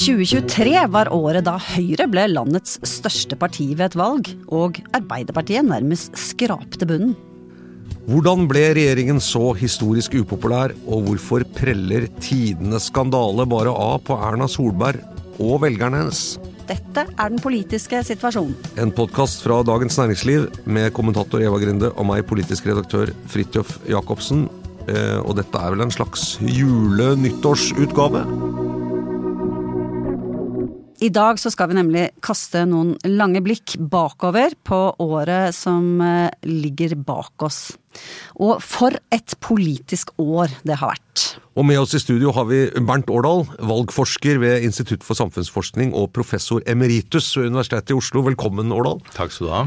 2023 var året da Høyre ble landets største parti ved et valg, og Arbeiderpartiet nærmest skrapte bunnen. Hvordan ble regjeringen så historisk upopulær, og hvorfor preller tidenes skandale bare av på Erna Solberg og velgerne hennes? Dette er den politiske situasjonen. En podkast fra Dagens Næringsliv med kommentator Eva Grinde og meg, politisk redaktør Fridtjof Jacobsen. Eh, Og dette er vel en slags jule-nyttårsutgave? I dag så skal vi nemlig kaste noen lange blikk bakover på året som eh, ligger bak oss. Og for et politisk år det har vært. Og med oss i studio har vi Bernt Årdal, valgforsker ved Institutt for samfunnsforskning og professor emeritus ved Universitetet i Oslo. Velkommen, Årdal. Takk skal du ha.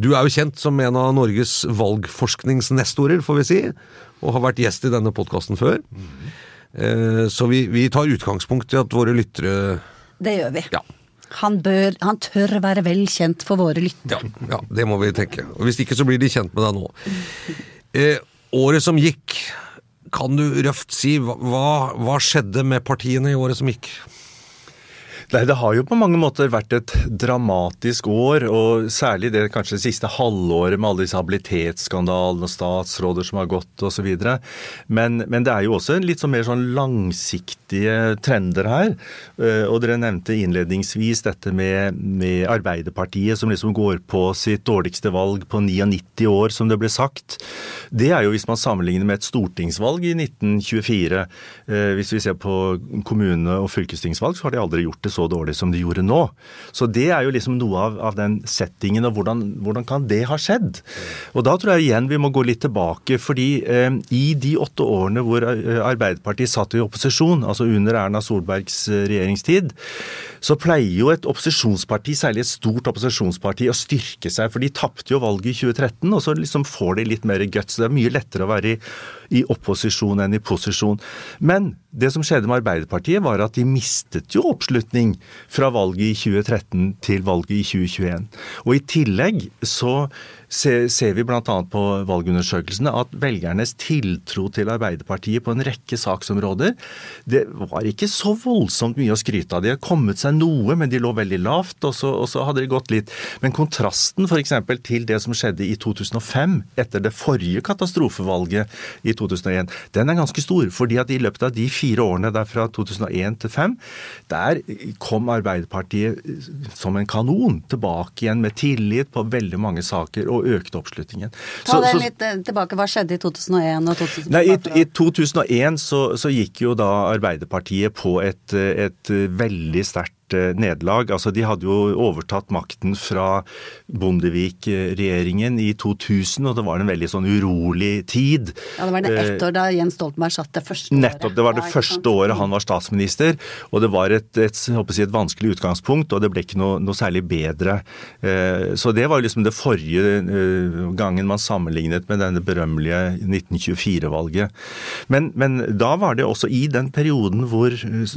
Du er jo kjent som en av Norges valgforskningsnestorer, får vi si, og har vært gjest i denne podkasten før. Mm. Så vi, vi tar utgangspunkt i at våre lyttere Det gjør vi. Ja. Han, bør, han tør være vel kjent for våre lyttere. Ja, ja, det må vi tenke. Og Hvis ikke så blir de kjent med deg nå. Eh, året som gikk, kan du røft si hva, hva- skjedde med partiene i året som gikk? Nei, Det har jo på mange måter vært et dramatisk år, og særlig det kanskje det siste halvåret med alle disse habilitetsskandalene og statsråder som har gått osv. Men, men det er jo også litt sånn mer sånn langsiktige trender her. Eh, Og dere nevnte innledningsvis dette med, med Arbeiderpartiet som liksom går på sitt dårligste valg på 99 år, som det ble sagt. Det er jo hvis man sammenligner med et stortingsvalg i 1924. Eh, Hvis vi ser på kommune- og fylkestingsvalg, så har de aldri gjort det så dårlig som de gjorde nå. Så det er jo liksom noe av, av den settingen, og hvordan, hvordan kan det ha skjedd? Og da tror jeg igjen vi må gå litt tilbake, fordi eh, i de åtte årene hvor eh, Arbeiderpartiet satt i opposisjon, altså under Erna Solbergs eh, regjeringstid, så pleier jo et opposisjonsparti, særlig et stort opposisjonsparti, å styrke seg. For de tapte jo valget i 2013, og så liksom får de litt mer guts. Det er mye lettere å være i, i opposisjon enn i posisjon. Men det som skjedde med Arbeiderpartiet, var at de mistet jo oppslutning fra valget i 2013 til valget i 2021. Og i tillegg så se- ser vi bl.a. på valgundersøkelsene at velgernes tiltro til Arbeiderpartiet på en rekke saksområder, det var ikke så voldsomt mye å skryte av. De har kommet seg noe, men de lå veldig lavt, og så, og så hadde det gått litt. Men kontrasten f.eks. til det som skjedde i 2005, etter det forrige katastrofevalget i 2001, den er ganske stor. fordi at i løpet av de fire årene der fra 2001 til 2005, der kom Arbeiderpartiet som en kanon tilbake igjen med tillit på veldig mange saker og økte oppslutningen. Ta Så- det så- litt eh, tilbake. Hva skjedde i 2001 og 2005? Nei, i, I 2001 så, så gikk jo da Arbeiderpartiet på et, et veldig sterkt nederlag. Altså, de hadde jo overtatt makten fra Bondevik-regjeringen i 2000, og det var en veldig sånn urolig tid. Ja, det var det ett år da Jens Stoltenberg satt det første året. Nettopp. Det var det Ja, første året han var statsminister, og det var et, et, si, et vanskelig utgangspunkt, og det ble ikke noe, noe særlig bedre. Eh, Så det var liksom det forrige eh, gangen man sammenlignet med denne berømmelige 1924-valget. Men, men da var det også i den perioden hvor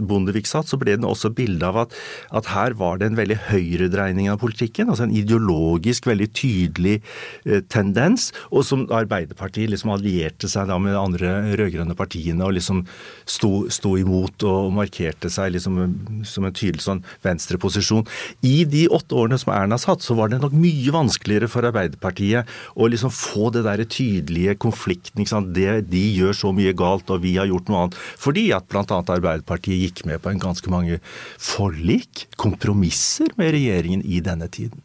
Bondevik satt, så ble det også bilde av at, at her var det en veldig høyredreining av politikken, altså en ideologisk veldig tydelig eh, tendens, og som Arbeiderpartiet liksom allierte seg da med de andre rød-grønne partiene og liksom sto, sto imot og markerte seg liksom som en tydelig sånn venstreposisjon. I de åtte årene som Erna satt, så var det nok mye vanskeligere for Arbeiderpartiet å liksom få det der tydelige konflikten. ikke sant? Det, de gjør så mye galt, og vi har gjort noe annet. Fordi at bl.a. Arbeiderpartiet gikk med på en ganske mange forlik, kompromisser med regjeringen i denne tiden.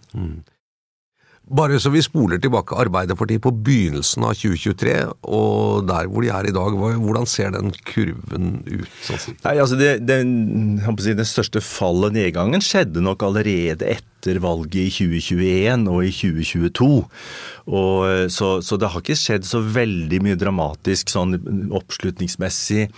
Bare så vi spoler tilbake Arbeiderpartiet på begynnelsen av 2023, og der hvor de er i dag, hvordan ser den kurven ut? Sånn? Nei, altså det, å si, det største fallet, nedgangen, skjedde nok allerede etter etter valget i 2021 og i 2022. Og, eh, så, så det har ikke skjedd så veldig mye dramatisk sånn oppslutningsmessig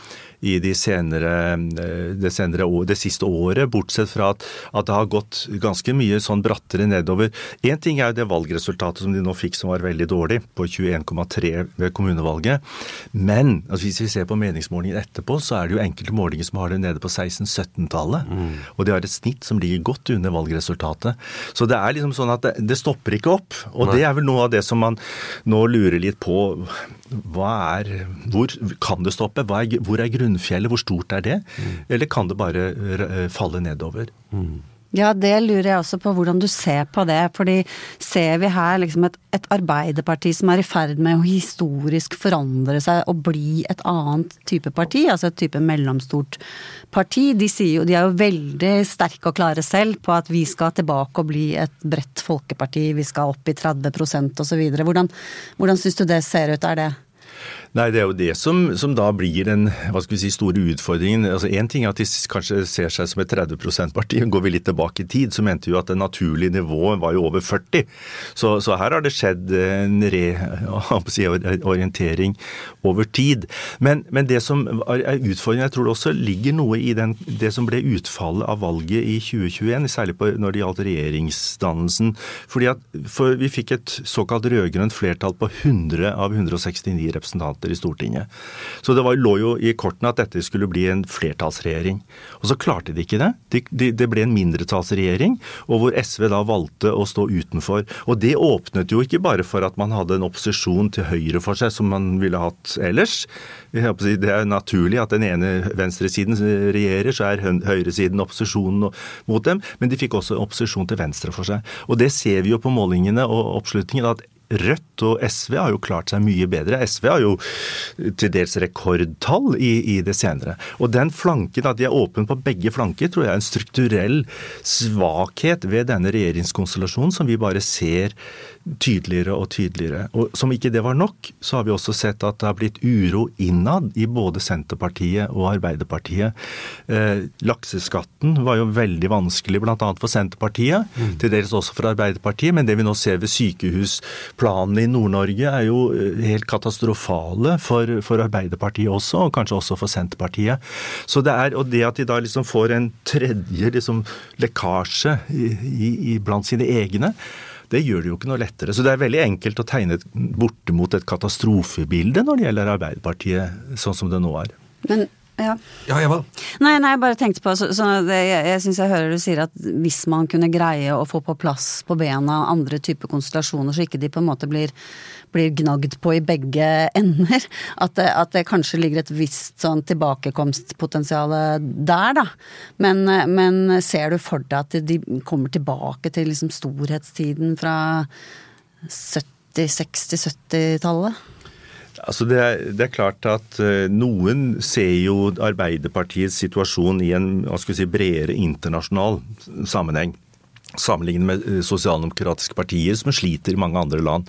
i de senere, eh, det, senere år, det siste året, bortsett fra at, at, det har gått ganske mye sånn brattere nedover. Én ting er jo det valgresultatet som de nå fikk som var veldig dårlig, på 21,3 ved kommunevalget. Men altså hvis vi ser på meningsmålingen etterpå, så er det jo enkelte målinger som har det nede på 16-17-tallet. Mm. Og de har et snitt som ligger godt under valgresultatet. Så det er liksom sånn at det, det stopper ikke opp. Og Nei. det er vel noe av det som man nå lurer litt på. Er, hvor kan det stoppe? Er, hvor er grunnfjellet? Hvor stort er det? Mm. Eller kan det bare eh, falle nedover? Mm. Ja, det lurer jeg også på hvordan du ser på det. Fordi ser vi her liksom et, et, Arbeiderparti som er i ferd med å historisk forandre seg og bli et annet type parti, altså et type mellomstort parti. De, jo, de er jo veldig sterke og klare selv på at vi skal tilbake og bli et bredt folkeparti, vi skal opp i 30% osv. Hvordan, hvordan syns du det ser ut? Er det Nei, Det er jo det som, som, da blir den hva skal vi si, store utfordringen. Altså ting er at de kanskje ser seg som et 30 %-parti. Går vi litt tilbake i tid, så mente vi at det naturlige nivået var jo over 40 Så, så her har det skjedd en reorientering over tid. Men, men, det som er utfordringen, jeg tror det også ligger noe i den, det som ble utfallet av valget i 2021, særlig på, når det gjaldt regjeringsdannelsen. Fordi at for Vi fikk et såkalt rød-grønt flertall på 100 av 169 representanter representanter i Stortinget. Så det var, lå jo i kortene at dette skulle bli en flertallsregjering. Og så klarte de ikke det. Det de, de ble en mindretallsregjering, og hvor SV da valgte å stå utenfor. Og det åpnet jo ikke bare for at man hadde en opposisjon til høyre for seg, som man ville hatt ellers. Det er naturlig at den ene venstresiden regjerer, så er høyresiden opposisjonen mot dem. Men de fikk også opposisjon til venstre for seg. Og det ser vi jo på målingene og oppslutningen. at Rødt og SV har jo klart seg mye bedre. SV har jo til dels rekordtall i, i det senere. Og den flanken, at de er åpne på begge flanker, tror jeg er en strukturell svakhet ved denne regjeringskonstellasjonen som vi bare ser tydeligere og tydeligere. Og Som ikke det var nok, så har vi også sett at det har blitt uro innad i både Senterpartiet og Arbeiderpartiet. Eh, lakseskatten var jo veldig vanskelig bl.a. for Senterpartiet, mm. til dels også for Arbeiderpartiet. Men det vi nå ser ved sykehusplanene i Nord-Norge er jo eh, helt katastrofale for, for, Arbeiderpartiet også, og kanskje også for Senterpartiet. Så det er, Og det at de da liksom får en tredje liksom, lekkasje i, i blant sine egne, det gjør det jo ikke noe lettere. Så det er veldig enkelt å tegne bortimot et katastrofebilde når det gjelder Arbeiderpartiet, sånn som det nå er. Men ja. ja, Eva? Nei, nei, jeg bare tenkte på så, så det, Jeg, jeg syns jeg hører du sier at hvis man kunne greie å få på plass på bena andre typer konstellasjoner, så ikke de på en måte blir blir gnagd på i begge ender. At det, at det kanskje ligger et visst sånn tilbakekomstpotensial der, da. Men, men, ser du for deg at de kommer tilbake til liksom storhetstiden fra 70-, 60-, 70-tallet? Altså det, er, det, er, klart at uh, noen ser jo Arbeiderpartiets situasjon i en si, bredere internasjonal sammenheng sammenlignet med eh, sosialdemokratiske partier som sliter i mange andre land.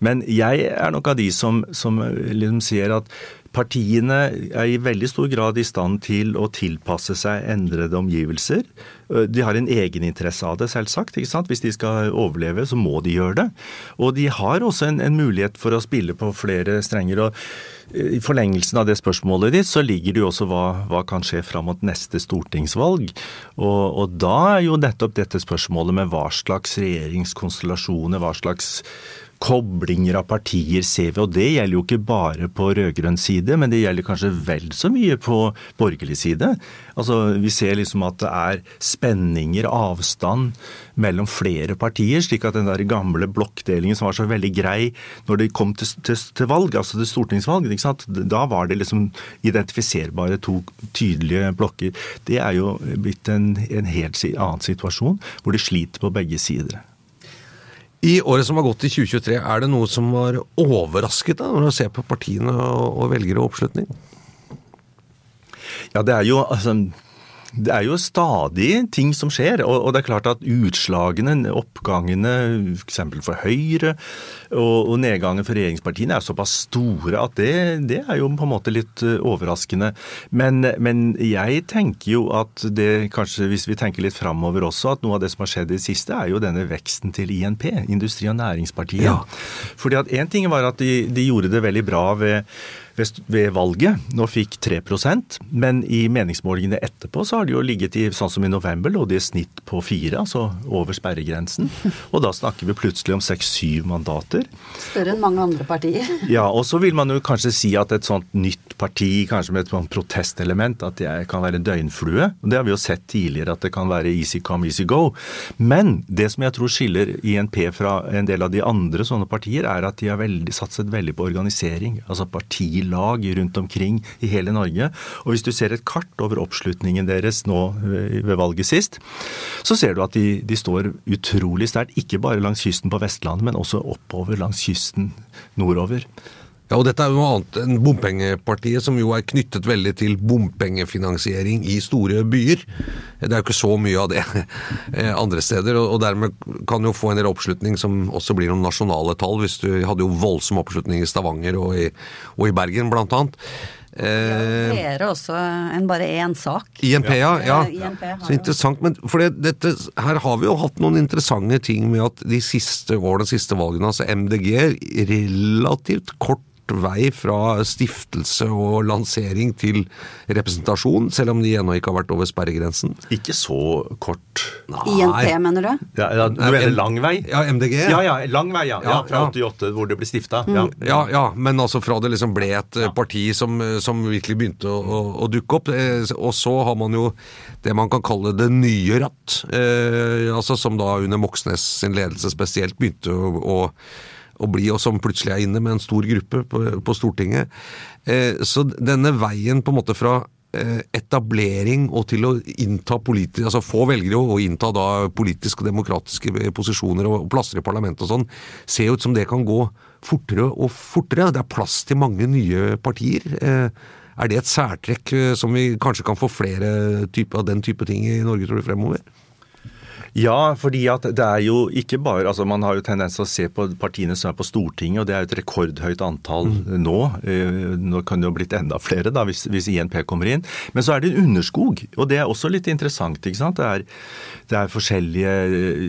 Men jeg er nok av de som, som eh, liksom ser at partiene er i veldig stor grad i stand til å tilpasse seg endrede omgivelser. Eh, de har en egeninteresse av det, selvsagt. ikke sant? Hvis de skal overleve, så må de gjøre det. Og de har også en, en mulighet for å spille på flere strenger. og i forlengelsen av det spørsmålet ditt, så ligger det jo også hva, hva kan skje fram mot neste stortingsvalg. Og, og, da er jo nettopp dette spørsmålet med hva slags regjeringskonstellasjoner, hva slags koblinger av partier ser vi. Og det gjelder jo ikke bare på rød-grønn side, men det gjelder kanskje vel så mye på borgerlig side. Altså, Vi ser liksom at det er spenninger, avstand mellom flere partier, slik at den der gamle blokkdelingen som var så veldig grei når det kom til, til, til valg, altså til stortingsvalg, da var det liksom identifiserbare to tydelige blokker. Det er jo blitt en, en helt annen situasjon, hvor de sliter på begge sider. I året som har gått i 2023, er det noe som var overrasket da, når du ser på partiene og velgere og oppslutning? Ja, det er jo altså det er jo stadig ting som skjer, og, det er klart at utslagene, oppgangene f.eks. For, for Høyre og, og, nedgangen for regjeringspartiene er såpass store at det, det, er jo på en måte litt eh, overraskende. Men, men, jeg tenker jo at det kanskje, hvis vi tenker litt framover også, at noe av det som har skjedd i det siste, er jo denne veksten til INP, Industri- og Næringspartiet. Ja. Fordi at én ting var at de, de gjorde det veldig bra ved ved valget. Nå fikk 3 men i meningsmålingene etterpå så har de jo ligget i, sånn som i november, lå de i snitt på fire, altså over sperregrensen. Og da snakker vi plutselig om 6-7 mandater. Større enn mange andre partier. Ja, og så vil man jo kanskje si at et sånt nytt parti, kanskje med et sånt protestelement, at det kan være døgnflue. Og det har vi jo sett tidligere, at det kan være easy come, easy go. Men det som jeg tror skiller INP fra en del av de andre sånne partier, er at de har veldig, satset veldig på organisering. Altså partilag rundt omkring i hele Norge. Og hvis du ser et kart over oppslutningen deres nå eh, ved valget sist, så ser du at de, de står utrolig sterkt. Ikke bare langs kysten på Vestlandet, men også oppover langs kysten nordover. Ja, og Dette er jo noe annet enn bompengepartiet, som jo er knyttet veldig til bompengefinansiering i store byer. Det er jo ikke så mye av det eh, andre steder, og dermed kan jo få en del oppslutning som også blir noen nasjonale tall. hvis Du hadde jo voldsom oppslutning i Stavanger og i, og i Bergen, blant annet. Eh, flere også enn bare én sak. INP, ja. ja. INP så interessant. Men for det, dette, her har vi jo hatt noen interessante ting med at de siste årene, de siste valgene, altså MDG relativt kort vei fra stiftelse og lansering til representasjon, selv om de ennå ikke har vært over sperregrensen? Ikke så kort. Nei. INP, mener du? Ja, ja, du mener lang vei? Ja, MDG. Ja, ja, lang vei, ja. ja fra 88, hvor det ble stifta. Mm. Ja. ja, men altså fra det liksom ble et parti som, som virkelig begynte å, å, å, dukke opp. Eh, og så har man jo det man kan kalle det nye ratt, eh, altså som da under Moxnes sin ledelse spesielt begynte å, å å bli, og som plutselig er inne med en stor gruppe på, på Stortinget. Eh, så denne veien på en måte fra eh, etablering og til å innta politisk, altså få velgere og innta da politiske og demokratiske posisjoner og plasser i parlamentet og sånn, ser ut som det kan gå fortere og fortere. Det er plass til mange nye partier. Eh, er det et særtrekk som vi kanskje kan få flere type, av den type ting i Norge, tror du, fremover? Ja, fordi at det er jo ikke bare altså Man har jo tendens til å se på partiene som er på Stortinget, og det er jo et rekordhøyt antall mm. nå. Eh, nå kan det jo blitt enda flere da, hvis, hvis, INP kommer inn. Men så er det en underskog, og det er også litt interessant. ikke sant? Det er, det er forskjellige eh,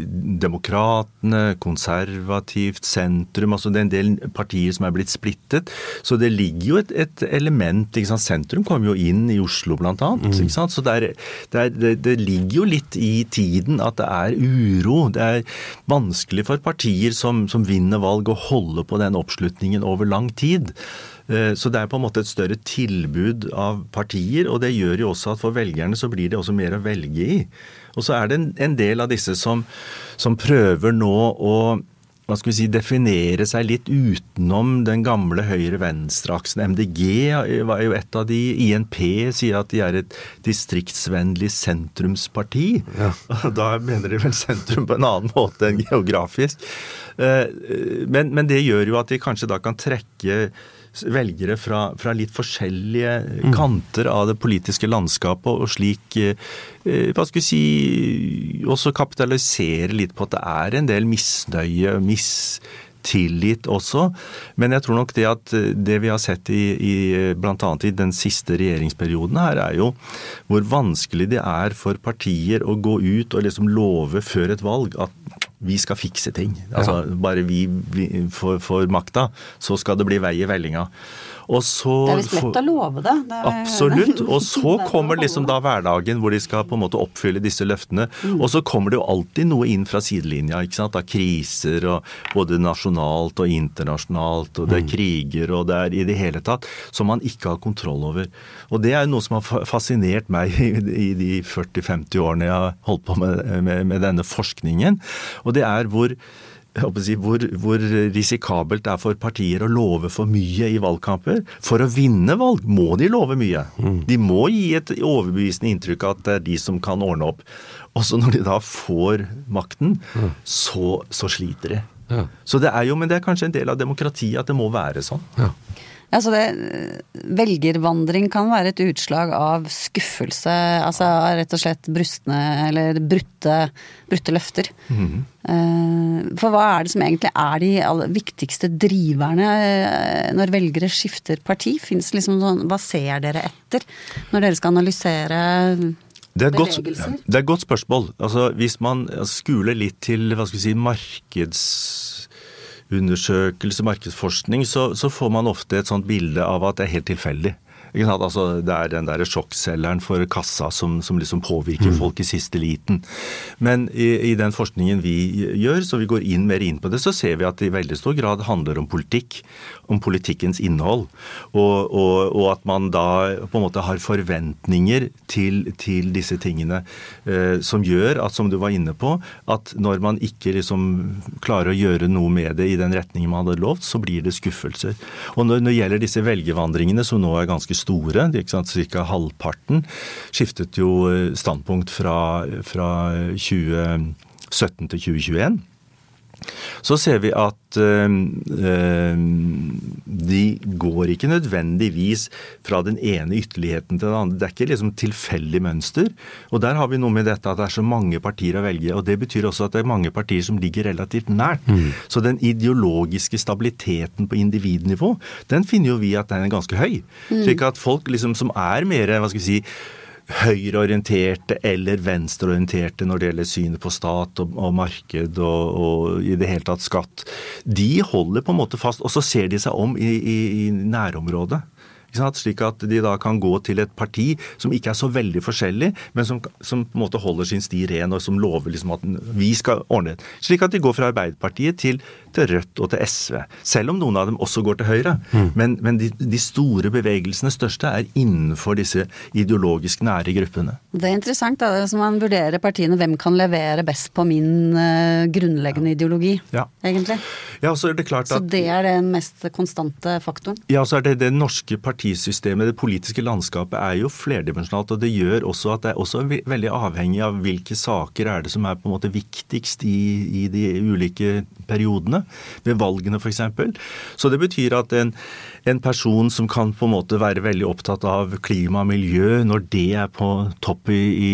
Demokratene, konservativt, sentrum altså Det er en del partier som er blitt splittet. Så det ligger jo et, et element ikke sant? Sentrum kom jo inn i Oslo, blant annet. Mm. ikke sant? Så det, er, det, er, det, det ligger jo litt i tiden at det er er uro. Det er vanskelig for partier som, som vinner valg å holde på den oppslutningen over lang tid. Eh, så det er på en måte et større tilbud av partier, og det gjør jo også at for velgerne så blir det også mer å velge i. Og så er det en, del av disse som, som prøver nå å hva skal vi si, definere seg litt utenom den gamle høyre-venstre-aksen. MDG var jo et av de. INP sier at de er et distriktsvennlig sentrumsparti. Ja. Da mener de vel sentrum på en annen måte enn geografisk. Eh, men, men det gjør jo at de kanskje da kan trekke velgere fra, fra litt forskjellige mm. kanter av det politiske landskapet, og slik eh, eh, hva skal vi si, også kapitalisere litt på at det er en del misnøye, mistillit også. Men jeg tror nok det at eh, det vi har sett i, i bl.a. i den siste regjeringsperioden her, er jo hvor vanskelig det er for partier å gå ut og liksom love før et valg at vi skal fikse ting. Altså, ja. Bare vi, vi får, makta, så skal det bli vei i vellinga. Så, det er visst lett å love det. det er, absolutt. Og så kommer liksom da hverdagen hvor de skal på en måte oppfylle disse løftene. Mm. Og så kommer det jo alltid noe inn fra sidelinja. ikke sant? Av kriser og både nasjonalt og internasjonalt. Og det er mm. kriger og det er i det hele tatt som man ikke har kontroll over. Og det er jo noe som har fascinert meg i de 40-50 årene jeg har holdt på med, med, med denne forskningen. Og det er hvor Si, hvor, hvor, risikabelt det er for partier å love for mye i valgkamper. For å vinne valg må de love mye. Mm. De må gi et overbevisende inntrykk av at det er de som kan ordne opp. Også når de da får makten, mm. så, så, sliter de. Ja. Så det er jo, Men det er kanskje en del av demokratiet at det må være sånn. Ja. Ja, så det, velgervandring kan være et utslag av skuffelse, altså rett og slett brustne eller brutte, brutte løfter. Mm. For hva er det som egentlig er de viktigste driverne eh, når velgere skifter parti? Fins liksom sånn, hva ser dere etter når dere skal analysere Det er, godt, det er et godt spørsmål. Altså, hvis man skuler litt til hva skal vi si, markedsundersøkelse, markedsforskning, så, så får man ofte et sånt bilde av at det er helt tilfeldig. Altså, det er den der sjokkselgeren for kassa som, som liksom påvirker folk i siste liten. Men i, i den forskningen vi gjør, så vi går inn mer inn på det, så ser vi at det i veldig stor grad handler om politikk. Om politikkens innhold. Og, og, og at man da på en måte har forventninger til, til disse tingene eh, som gjør at, som du var inne på, at når man ikke liksom klarer å gjøre noe med det i den retningen man hadde lovt, så blir det skuffelser. Og når, når det gjelder disse velgervandringene, som nå er ganske store, ca. halvparten, skiftet jo eh, standpunkt fra, fra 2017 til 2021. Så ser vi at øh, de går ikke nødvendigvis fra den ene ytterligheten til den andre. Det er ikke liksom tilfeldig mønster. Og der har vi noe med dette at det er så mange partier å velge. Og det betyr også at det er mange partier som ligger relativt nært. Så den ideologiske stabiliteten på individnivå, den finner jo vi at den er ganske høy. Slik at folk liksom som er mer, hva skal vi si, høyreorienterte eller venstreorienterte når det gjelder synet på stat og, og marked og, og, i det hele tatt skatt, de holder på en måte fast. Og så ser de seg om i, i, i nærområdet. Slik at de da kan gå til et parti som ikke er så veldig forskjellig, men som, som på en måte holder sin sti ren, og som lover liksom at vi skal ordne det. Slik at de går fra Arbeiderpartiet til, til Rødt og til SV. Selv om noen av dem også går til Høyre. Men, men de, de store bevegelsene, største, er innenfor disse ideologisk nære gruppene. Det er interessant da, hvis man vurderer partiene. Hvem kan levere best på min uh, grunnleggende ideologi, Ja. egentlig? Ja, så er det klart at... Så det er den mest konstante faktoren. Ja, så er det det norske partisystemet, det politiske landskapet, er jo flerdimensjonalt. Og det gjør også at det er også veldig avhengig av hvilke saker er det som er på en måte viktigst i, i de ulike periodene. Ved valgene, f.eks. Så det betyr at en, en person som kan på en måte være veldig opptatt av klima og miljø, når det er på topp i, i,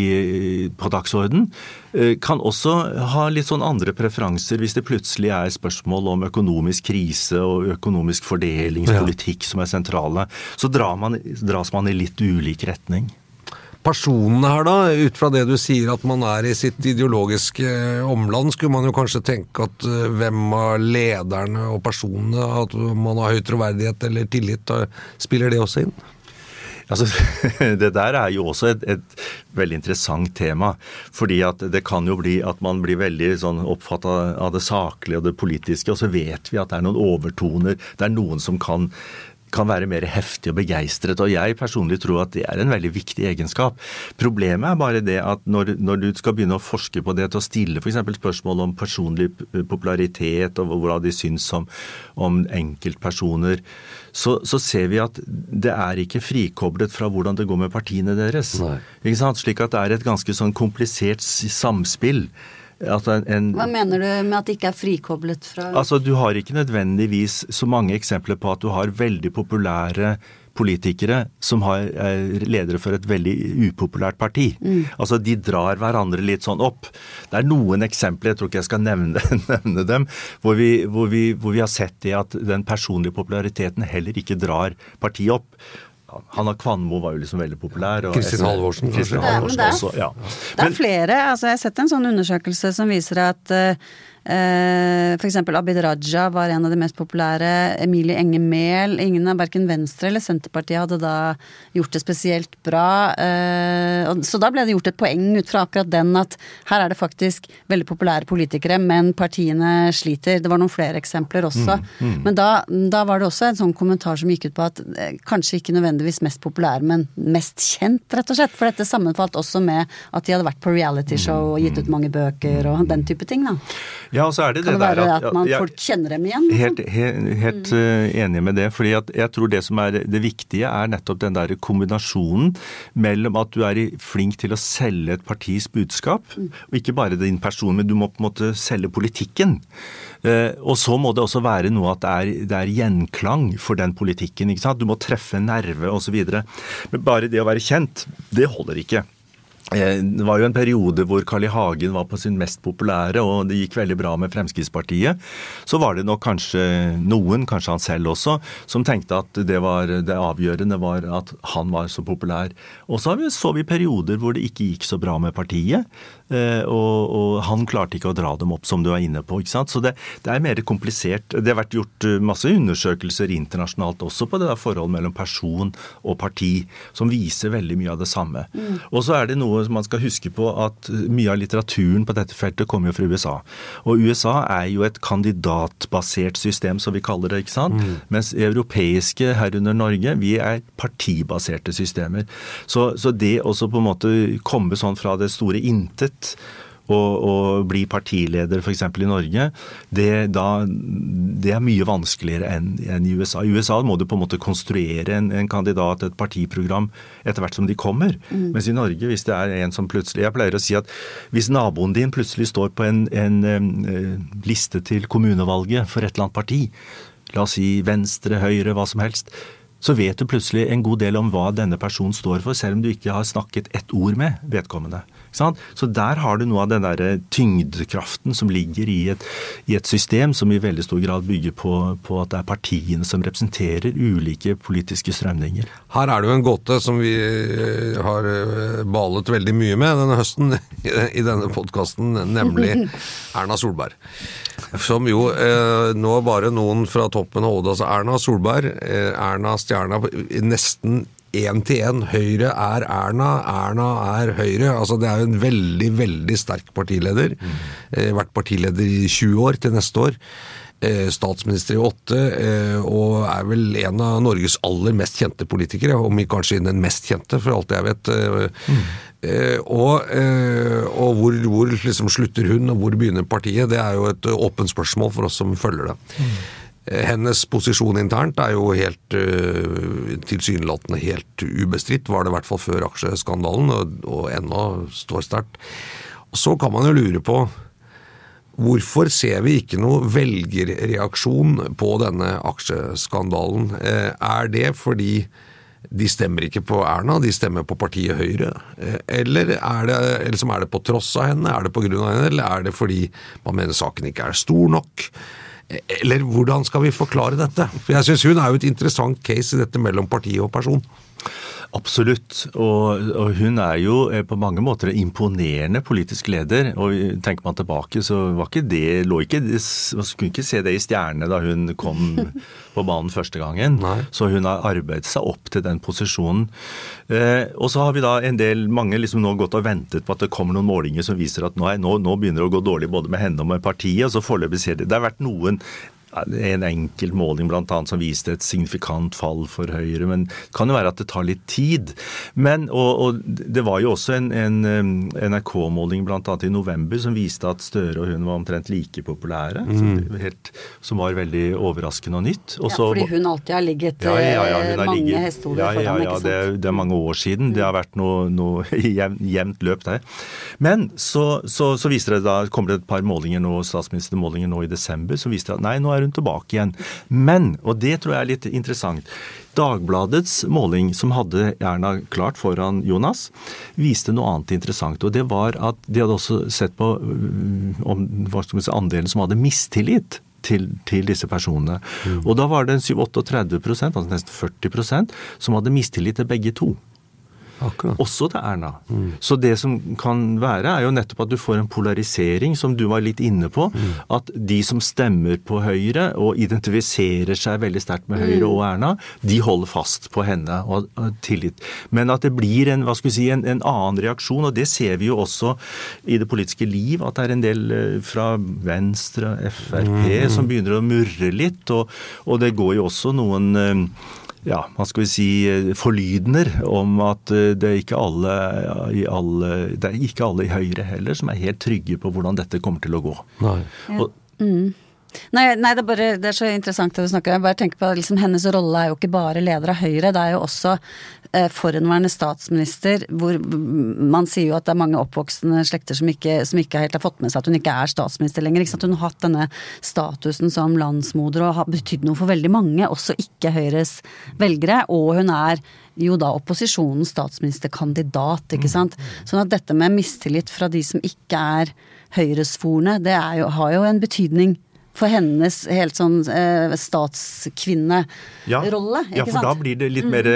på dagsorden, eh, kan også ha litt sånn andre preferanser hvis det plutselig er spørsmål om økonomisk krise og økonomisk fordelingspolitikk som er sentrale. Så drar man, dras man i litt ulik retning. Personene her, da, ut fra det du sier at man er i sitt ideologiske eh, omland, skulle man jo kanskje tenke at eh, hvem av lederne og personene, at man har høy troverdighet eller tillit, spiller det også inn? Altså, det der er jo også et, et veldig interessant tema. fordi at det kan jo bli at man blir veldig sånn oppfatta av det saklige og det politiske, og så vet vi at det er noen overtoner. Det er noen som kan kan være mer heftig og begeistret, og jeg personlig tror at det er en veldig viktig egenskap. Problemet er bare det at når, når du skal begynne å forske på det til å stille f.eks. spørsmål om personlig popularitet og hvordan de syns om, om enkeltpersoner, så, så ser vi at det er ikke frikoblet fra hvordan det går med partiene deres. Slik at det er et ganske sånn komplisert samspill. At en, en, Hva mener du med at det ikke er frikoblet fra Altså, Du har ikke nødvendigvis så mange eksempler på at du har veldig populære politikere som har, er ledere for et veldig upopulært parti. Altså, De drar hverandre litt sånn opp. Det er noen eksempler, jeg tror ikke jeg skal nevne, nevne dem, hvor vi, hvor, vi, hvor vi har sett det at den personlige populariteten heller ikke drar partiet opp. Hanna Kvanmo var jo liksom veldig populær. og Kristin Halvorsen. Kristin Halvorsen også, ja. Det er flere. altså Jeg har sett en sånn undersøkelse som viser at eh, f.eks. Abid Raja var en av de mest populære. Emilie Enger Mehl. Ingen av verken Venstre eller Senterpartiet hadde da gjort det spesielt bra. Eh, så da ble det gjort et poeng ut fra akkurat den at her er det faktisk veldig populære politikere, men partiene sliter. Det var noen flere eksempler også. Men da, da var det også en sånn kommentar som gikk ut på at eh, kanskje ikke nødvendigvis mest populær, men mest kjent, rett og slett. For dette sammenfalt også med at de hadde vært på realityshow og gitt ut mange bøker og den type ting, da. Ja, og så er det Kan det det der være at man ja, folk kjenner dem igjen? Helt, Helt, helt mm. enig med det. fordi at jeg tror det som er det viktige, er nettopp den der kombinasjonen mellom at du er flink til å selge et partis budskap, og ikke bare din person, men du må på en måte selge politikken. Eh, og så må det også være noe at det er, det er gjenklang for den politikken. Du må treffe nerve osv. Men bare det å være kjent, det holder ikke. Eh, Det var jo en periode hvor Carl I. Hagen var på sin mest populære, og det gikk veldig bra med Fremskrittspartiet. Så var det nok kanskje noen, kanskje han selv også, som tenkte at det, var, det avgjørende var at han var så populær. Og så så vi perioder hvor det ikke gikk så bra med partiet. eh, Og, og han klarte ikke å dra dem opp, som du er inne på. ikke sant? Så det, det er mer komplisert. Det har vært gjort eh, masse undersøkelser internasjonalt også på det der forholdet mellom person og parti, som viser veldig mye av det samme. Og så er det noe som man skal huske på at mye av litteraturen på dette feltet kommer jo fra USA. Og USA er jo et kandidatbasert system, som vi kaller det. ikke sant? Mens europeiske, herunder Norge, vi er partibaserte systemer. Så, så det også på en måte komme sånn fra det store intet og, og bli partileder f.eks. i Norge, det, da, det er mye vanskeligere enn en i USA. I USA må du på en måte konstruere en, en kandidat, et partiprogram, etter hvert som de kommer. Mens i Norge, hvis det er en som plutselig Jeg pleier å si at hvis naboen din plutselig står på en, en eh, liste til kommunevalget for et eller annet parti, la oss si Venstre, Høyre, hva som helst, så vet du plutselig en god del om hva denne personen står for, selv om du ikke har snakket ett ord med vedkommende. Så der har du noe av den der tyngdekraften som ligger i et, i et system som i veldig stor grad bygger på, på at det er partiene som representerer ulike politiske strømninger. Her er det jo en gåte som vi eh, har eh, balet veldig mye med denne høsten i denne podkasten, nemlig Erna Solberg. Som jo eh, nå bare noen fra toppen av hodet. altså Erna Solberg, eh, Erna Stjerna, nesten én til én. Høyre er Erna, Erna er Høyre. Altså Det er jo en veldig, veldig sterk partileder. Eh, vært partileder i 20 år til neste år. Eh, statsminister i åtte, eh, og er vel en av Norges aller mest kjente politikere, om ikke kanskje den mest kjente, for alt jeg vet. Eh, eh, og eh, og hvor, hvor liksom slutter hun, og hvor begynner partiet, det er jo et åpent spørsmål for oss som følger det. Eh, Hennes posisjon internt er jo helt tilsynelatende helt ubestridt, var det i hvert fall før aksjeskandalen, og, og ennå står sterkt. Så kan man jo lure på Hvorfor ser vi ikke noe velgerreaksjon på denne aksjeskandalen? Eh, Er det fordi de stemmer ikke på Erna, de stemmer på partiet Høyre? Eh, Eller er det, eller som er det på tross av henne, er det på grunn av henne, eller er det fordi man mener saken ikke er stor nok? Eh, Eller hvordan skal vi forklare dette? For jeg syns hun er jo et interessant case i dette mellom parti og person. Absolutt. Og, og hun er jo eh, på mange måter en imponerende politisk leder. Og tenker man tilbake, så var ikke det, lå ikke, man skulle ikke se det i stjernene da hun kom på banen første gangen. Nei. Så hun har arbeidet seg opp til den posisjonen. Eh, og så har vi da en del, mange liksom nå gått og ventet på at det kommer noen målinger som viser at nå, nå, nå begynner det å gå dårlig både med henne og med partiet. og så foreløpig ser det, det har vært noen en enkelt måling blant annet som viste et signifikant fall for Høyre, men det kan jo være at det tar litt tid. Men, og, og det var jo også en, en um, NRK-måling blant annet i november som viste at Støre og hun var omtrent like populære, Mm. det helt, som var veldig overraskende og nytt. Også, Ja, fordi hun alltid har ligget ja, ja, ja, eh, har mange ligget- hestehoder ja, ja, foran, ja, ikke det, sant? Ja, det er mange år siden. Det har vært noe, noe jevnt, jevnt løp der. Men så, så, så viser det da, kommer det et par målinger nå, statsministermålinger nå i desember som viser at nei, nå er hun tilbake igjen. Men, og det tror jeg er litt interessant, Dagbladets måling, som hadde Erna klart foran Jonas, viste noe annet interessant. Og det var at de hadde også sett på øh, om, si, andelen som hadde mistillit til, til disse personene. Og da var det en 37-38 altså nesten 40% som hadde mistillit til begge to. Akkurat. Også til Erna. Så det som kan være, er jo nettopp at du får en polarisering, som du var litt inne på. At de som stemmer på Høyre og identifiserer seg veldig sterkt med Høyre og Erna, de holder fast på henne og og tillit. Men at det blir en, hva skal vi si, en, en annen reaksjon, og det ser vi jo også i det politiske liv, at det er en del eh, fra Venstre, Frp, som begynner å murre litt. Og, og det går jo også noen eh, ja, hva skal vi si, forlydender om at det er ikke alle, i alle, det er ikke alle i Høyre heller som er helt trygge på hvordan dette kommer til å gå. Nei. Og, Nei, nei det, er bare, det er så interessant det du snakker om. Jeg bare tenker på liksom, Hennes rolle er jo ikke bare leder av Høyre, det er jo også eh, forhenværende statsminister, hvor man sier jo at det er mange oppvoksende slekter som ikke, som ikke helt har fått med seg at hun ikke er statsminister lenger. Ikke sant? Hun har hatt denne statusen som landsmoder og har betydd noe for veldig mange, også ikke Høyres velgere. Og hun er jo da opposisjonens statsministerkandidat, ikke sant. Sånn at dette med mistillit fra de som ikke er Høyresforne, det jo, har jo en betydning for hennes helt sånn eh, statskvinnerolle, ja, ja, for sant? da blir det litt mer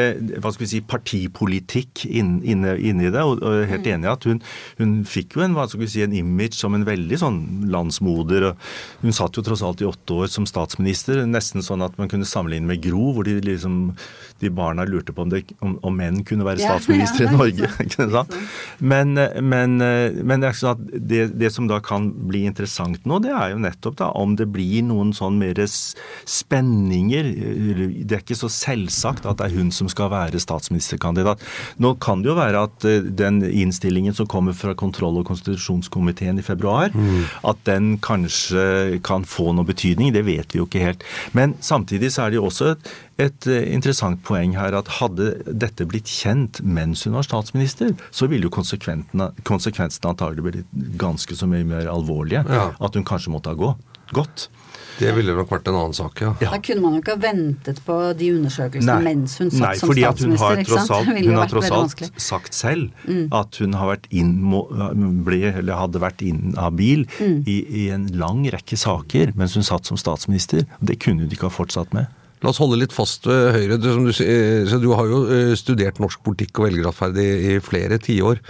hva skal vi si, partipolitikk inn- inne inn det. Og, og helt enig i at hun, hun fikk jo en, hva skal vi si, en image som en veldig sånn landsmoder. og Hun satt jo tross alt i åtte år som statsminister, nesten sånn at man kunne sammenligne med Gro, hvor de liksom de barna lurte på om, det, om, om menn kunne være statsminister ja, i Norge. Men, men, men det, er sånn at det, det som da kan bli interessant nå, det er jo nettopp da om det blir noen sånn mer spenninger. Det er ikke så selvsagt at det er hun som skal være statsministerkandidat. Nå kan det jo være at eh, den innstillingen som kommer fra kontroll- og konstitusjonskomiteen i februar, at den kanskje kan få noe betydning. Det vet vi jo ikke helt. Men samtidig så er det jo også et, et eh, interessant poeng her at hadde dette blitt kjent mens hun var statsminister, så ville jo konsekvensene, konsekvensene antagelig blitt ganske så mye mer alvorlige. Ja. At hun kanskje måtte ha gå, gått. Det ville nok vært en annen sak, ja. Da kunne man jo ikke ha ventet på de undersøkelsene mens hun satt Nei, som fordi at hun statsminister. har fordi tross alt, hun har tross alt. Mm. sagt selv at hun har vært inn, ble, eller hadde vært inhabil Mm. i, i en lang rekke saker mens hun satt som statsminister. Det kunne hun ikke ha fortsatt med. La oss holde litt fast ved Høyre. Du, du, så du har jo eh, studert norsk politikk og velgerrettferd i, i flere tiår.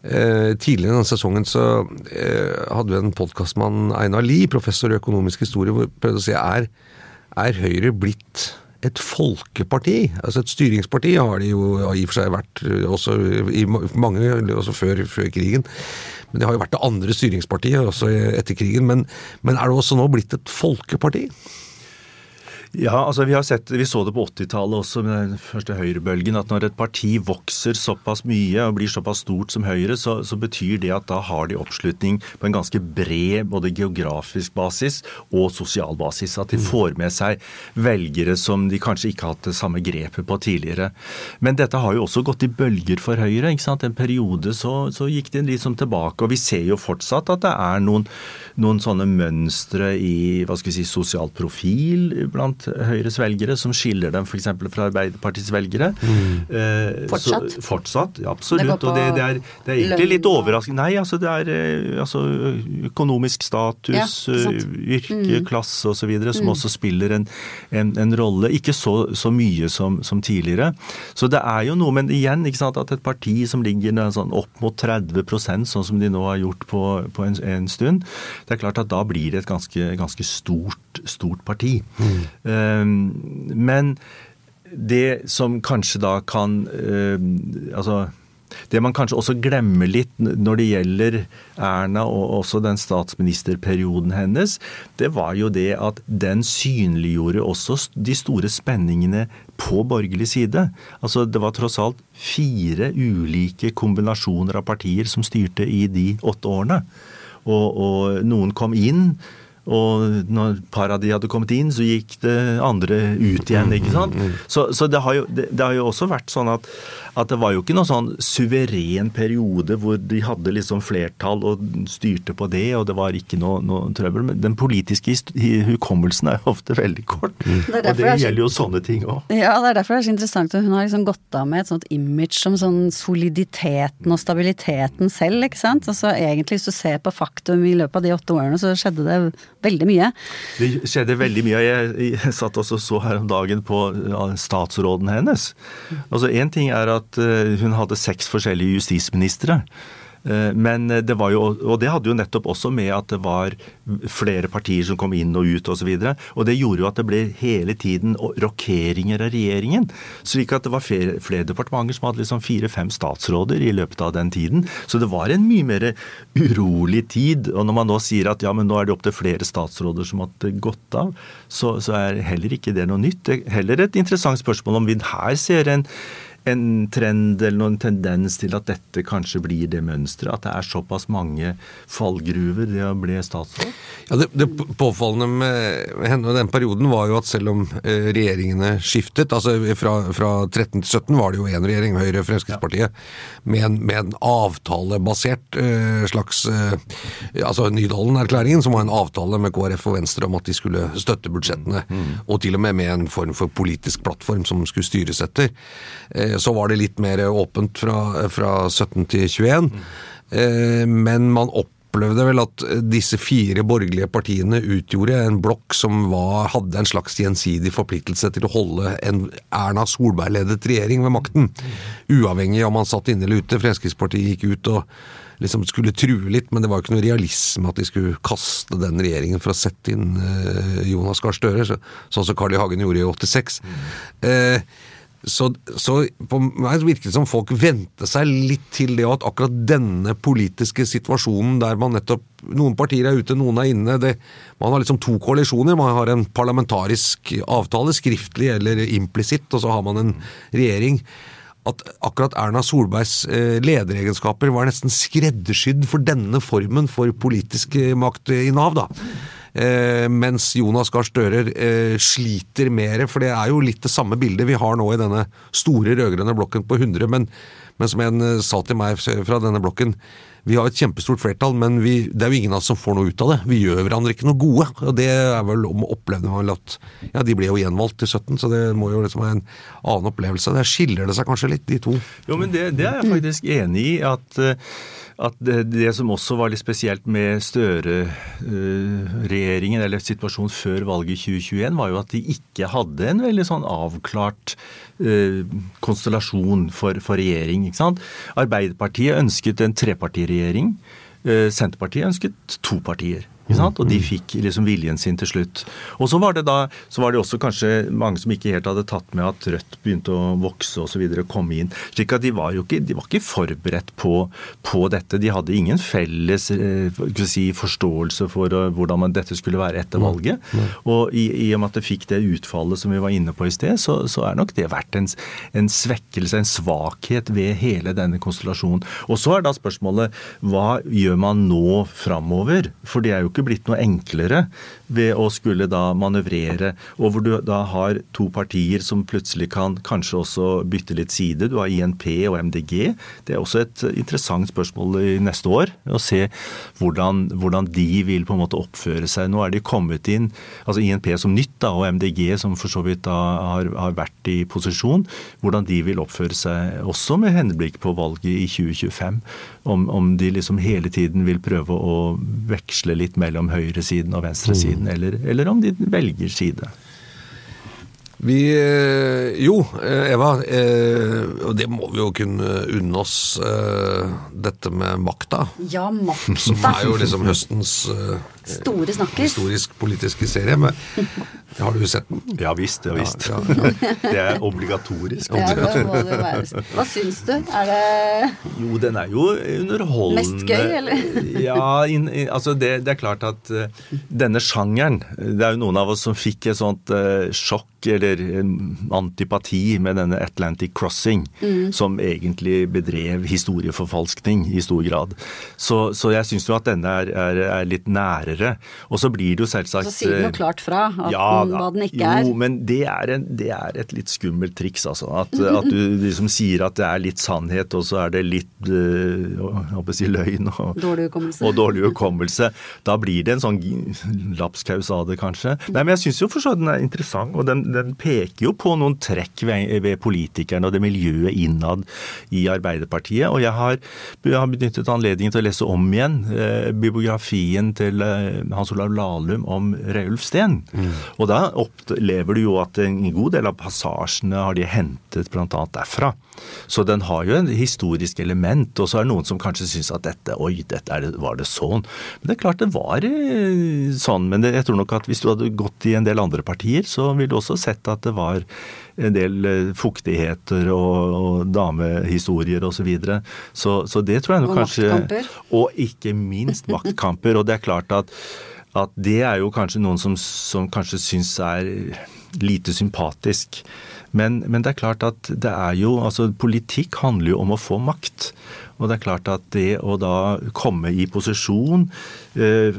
Eh, tidligere denne sesongen så eh, hadde vi en podkastmann, Einar Lie, professor i økonomisk historie, hvor prøvde å si er, er Høyre blitt et folkeparti? Altså et styringsparti har de jo i og for seg vært eh, også i mange, også før, før krigen. Men det har jo vært det andre styringspartiet også etter krigen. Men, men er det også nå blitt et folkeparti? Ja, altså vi har sett, vi så det på 80-tallet også med den første høyrebølgen, at når et parti vokser såpass mye og blir såpass stort som Høyre, så, så betyr det at da har de oppslutning på en ganske bred både geografisk basis og sosial basis. At de får med seg velgere som de kanskje ikke har hatt det samme grepet på tidligere. Men dette har jo også gått i bølger for Høyre. ikke sant? En periode så, så gikk det liksom tilbake, og vi ser jo fortsatt at det er noen, noen sånne mønstre i hva skal vi si, sosial profil blant Høyres velgere som skiller dem f.eks. fra Arbeiderpartiets velgere. Eh, Fortsatt? Så, fortsatt, ja, absolutt. Det og det, det, er, det er egentlig litt overraskende. Nei, altså det er eh, altså, økonomisk status, Ja, yrke, sant? Mm. eh, klasse osv. som også spiller en, en, en rolle. Ikke så, så mye som, som tidligere. Så det er jo noe, men igjen, ikke sant, at et parti som ligger sånn opp mot 30% sånn som de nå har gjort på, på en, en stund, det er klart at da blir det et ganske, ganske stort, stort parti. Um, men det som kanskje da kan um, Altså det man kanskje også glemmer litt når det gjelder Erna og også den statsministerperioden hennes, det var jo det at den synliggjorde også de store spenningene på borgerlig side. Altså Det var tross alt fire ulike kombinasjoner av partier som styrte i de åtte årene. Og, og noen kom inn, og når par av de hadde kommet inn, så gikk det andre ut igjen. ikke sant? Så, så det, har jo, det, det har jo også vært sånn at, at det var jo ikke noen sånn suveren periode hvor de hadde liksom flertall og styrte på det, og det var ikke noe, noe trøbbel. Men den politiske hukommelsen er jo ofte veldig kort. og det det er så- gjelder jo sånne ting òg. Ja, det er derfor det er så interessant. at Hun har liksom gått av med et sånt image som sånn soliditeten og stabiliteten selv, ikke sant. Altså egentlig hvis du ser på faktum i løpet av de åtte årene, så skjedde det veldig mye. Det skjedde veldig mye. Jeg, jeg satt også og så her om dagen på statsråden hennes. Altså Én ting er at eh, hun hadde seks forskjellige justisministre. Eh, Men det var jo, og det hadde jo nettopp også med at det var flere partier som kom inn og ut osv. Og, så og det gjorde jo at det ble hele tiden rokeringer av regjeringen. Slik at det var flere, flere departementer som hadde liksom fire-fem statsråder i løpet av den tiden. Så det var en mye mer urolig tid. Og når man nå sier at ja, men nå er det opptil flere statsråder som hadde gått av, så, så er heller ikke det noe nytt. Det er heller et interessant spørsmål om vi her ser en en trend eller noen tendens til at dette kanskje blir det mønsteret? At det er såpass mange fallgruver det å bli statsråd? Ja, det, det påfallende med henne og den perioden var jo at selv om eh, regjeringene skiftet altså Fra, fra 13 til 17 var det jo én regjering, Høyre og Fremskrittspartiet, med en, med en avtalebasert uh, slags uh, Altså Nydalen-erklæringen, som var en avtale med KrF og Venstre om at de skulle støtte budsjettene. Mm. Og til og med med en form for politisk plattform som skulle styres etter. Eh, så var det litt mer åpent fra, fra 17 til 21. Mm. Men man opplevde vel at disse fire borgerlige partiene utgjorde en blokk som var, hadde en slags gjensidig forpliktelse til å holde en Erna Solberg-ledet regjering ved makten. Uavhengig om man satt inne eller ute. Fremskrittspartiet gikk ut og liksom skulle true litt, men det var jo ikke noe realisme at de skulle kaste den regjeringen for å sette inn Jonas Gahr Støre, sånn som Carl I. Hagen gjorde i 86. Mm. Eh, så, så, på meg virker det som folk vente seg litt til det, og at akkurat denne politiske situasjonen der man nettopp Noen partier er ute, noen er inne. Det, man har liksom to koalisjoner. Man har en parlamentarisk avtale, skriftlig eller implisitt, og så har man en regjering. At akkurat Erna Solbergs eh, lederegenskaper var nesten skreddersydd for denne formen for politisk maktinnehav. da. Eh, mens Jonas Gahr Støre eh, sliter mer, for det er jo litt det samme bildet vi har nå i denne store rød-grønne blokken på 100. Men, men som en eh, sa til meg fra denne blokken, vi har et kjempestort flertall, men vi, det er jo ingen av oss som får noe ut av det. Vi gjør hverandre ikke noe gode. og Det er vel om å oppleve vel at Ja, de ble jo gjenvalgt til 17, så det må jo liksom være en annen opplevelse. Der skiller det seg kanskje litt, de to. Jo, men det, det er jeg faktisk enig i. at at det, det, som også var litt spesielt med Støre-regjeringen, eller situasjonen før valget i 2021, var jo at de ikke hadde en veldig sånn avklart uh, konstellasjon for, for, regjering. ikke sant? Arbeiderpartiet ønsket en trepartiregjering. Uh, Senterpartiet ønsket to partier. Og de fikk liksom viljen sin til slutt. Og så var det da, så var det også kanskje mange som ikke helt hadde tatt med at Rødt begynte å vokse osv. og komme inn. slik at de var jo ikke, de var ikke forberedt på, på dette. De hadde ingen felles eh, si, forståelse for uh, hvordan man, dette skulle være etter valget. Og i, i, og med at det fikk det utfallet som vi var inne på i sted, så, så er nok det vært en, en, svekkelse, en svakhet ved hele denne konstellasjonen. Og så er da spørsmålet hva gjør man nå framover? For det er jo ikke ikke blitt noe enklere ved å skulle da manøvrere, og hvor du da har to partier som plutselig kan kanskje også bytte litt side. Du har INP og MDG. Det er også et interessant spørsmål i neste år, å se hvordan, hvordan de vil på en måte oppføre seg. Nå er de kommet inn, altså INP som nytt da, og MDG som for så vidt da har, har vært i posisjon, hvordan de vil oppføre seg også med henblikk på valget i 2025. Om, om de liksom hele tiden vil prøve å veksle litt mellom høyresiden og venstresiden, mm. eller, eller om de velger side. Vi eh, Jo, eh, Eva. Eh, og det må vi jo kunne unne oss. Dette med makta. Ja, makta. Som er jo liksom høstens Store snakker. Historisk politiske serie. Men har du sett den? Ja visst. ja visst. Ja, ja, ja. Det er obligatorisk. Ja, det må det være. Hva syns du? Er det Jo, den er jo underholdende. Mest gøy, eller? ja, in, altså det, det, er klart at uh, denne sjangeren Det er jo noen av oss som fikk et sånt uh, sjokk eller antipati med denne Atlantic Crossing, mm. som egentlig bedrev historieforfalskning i stor grad. Så, så jeg syns jo at denne er, er, er litt nærere lærere. Og så blir det jo selvsagt Så sier den jo klart fra at ja, den, hva den ikke er. Jo, men det er, en, det er, et litt skummelt triks, altså. At, at, du liksom sier at det er litt sannhet, og så er det litt øh, si løgn og dårlig. Og dårlig hukommelse. Da blir det en sånn lapskaus av det, kanskje. Nei, men jeg syns jo for så vidt den er interessant, og den, den, peker jo på noen trekk ved, ved politikerne og det miljøet innad i Arbeiderpartiet. Og jeg har, jeg har benyttet anledningen til å lese om igjen eh, bibliografien til eh, eh, Hans Olav Lahlum om Reulf Steen. Og da opplever du jo at en god del av passasjene har de hentet bl.a. derfra. Så den har jo en historisk element. Og så er det noen som kanskje syns at dette Oi, dette det, var det sånn? Men det er klart det var eh, sånn. Men jeg tror nok at hvis du hadde gått i en del andre partier, så ville du også sett at det var en del eh, fuktigheter og, og damehistorier osv. Så, videre. så Så det tror jeg nok kanskje maktkamper. Og ikke minst maktkamper. Og det er klart at, at det er jo kanskje noen som, som kanskje syns er lite sympatisk. Men, men det er klart at det er jo Altså, politikk handler jo om å få makt. Og det er klart at det å da komme i posisjon, eh,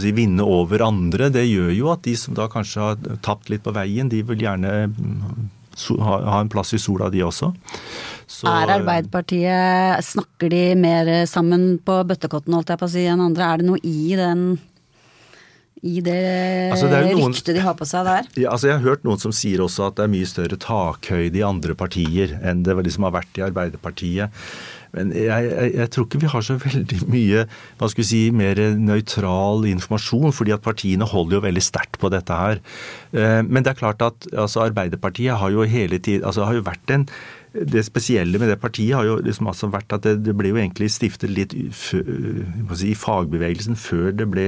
si, vinne over andre, det gjør jo at de som da kanskje har tapt litt på veien, de vil gjerne so- ha, ha en plass i sola, de også. Så- Er Arbeiderpartiet Snakker de mer sammen på bøttekotten, holdt jeg på å si, enn andre? Er det noe i den i det, Altså, det noen- ryktet de har på seg der? Ja, altså Jeg har hørt noen som sier også at det er mye større takhøyde i andre partier enn det liksom har vært i Arbeiderpartiet. Men jeg, jeg, jeg tror ikke vi har så veldig mye hva skal vi si, mer nøytral informasjon, fordi at partiene holder jo veldig sterkt på dette her. Eh, Men det er klart at altså, Arbeiderpartiet har jo hele tiden, altså har jo vært en det spesielle med det partiet har jo liksom altså vært at det, det ble jo egentlig stiftet litt si, i fagbevegelsen før det ble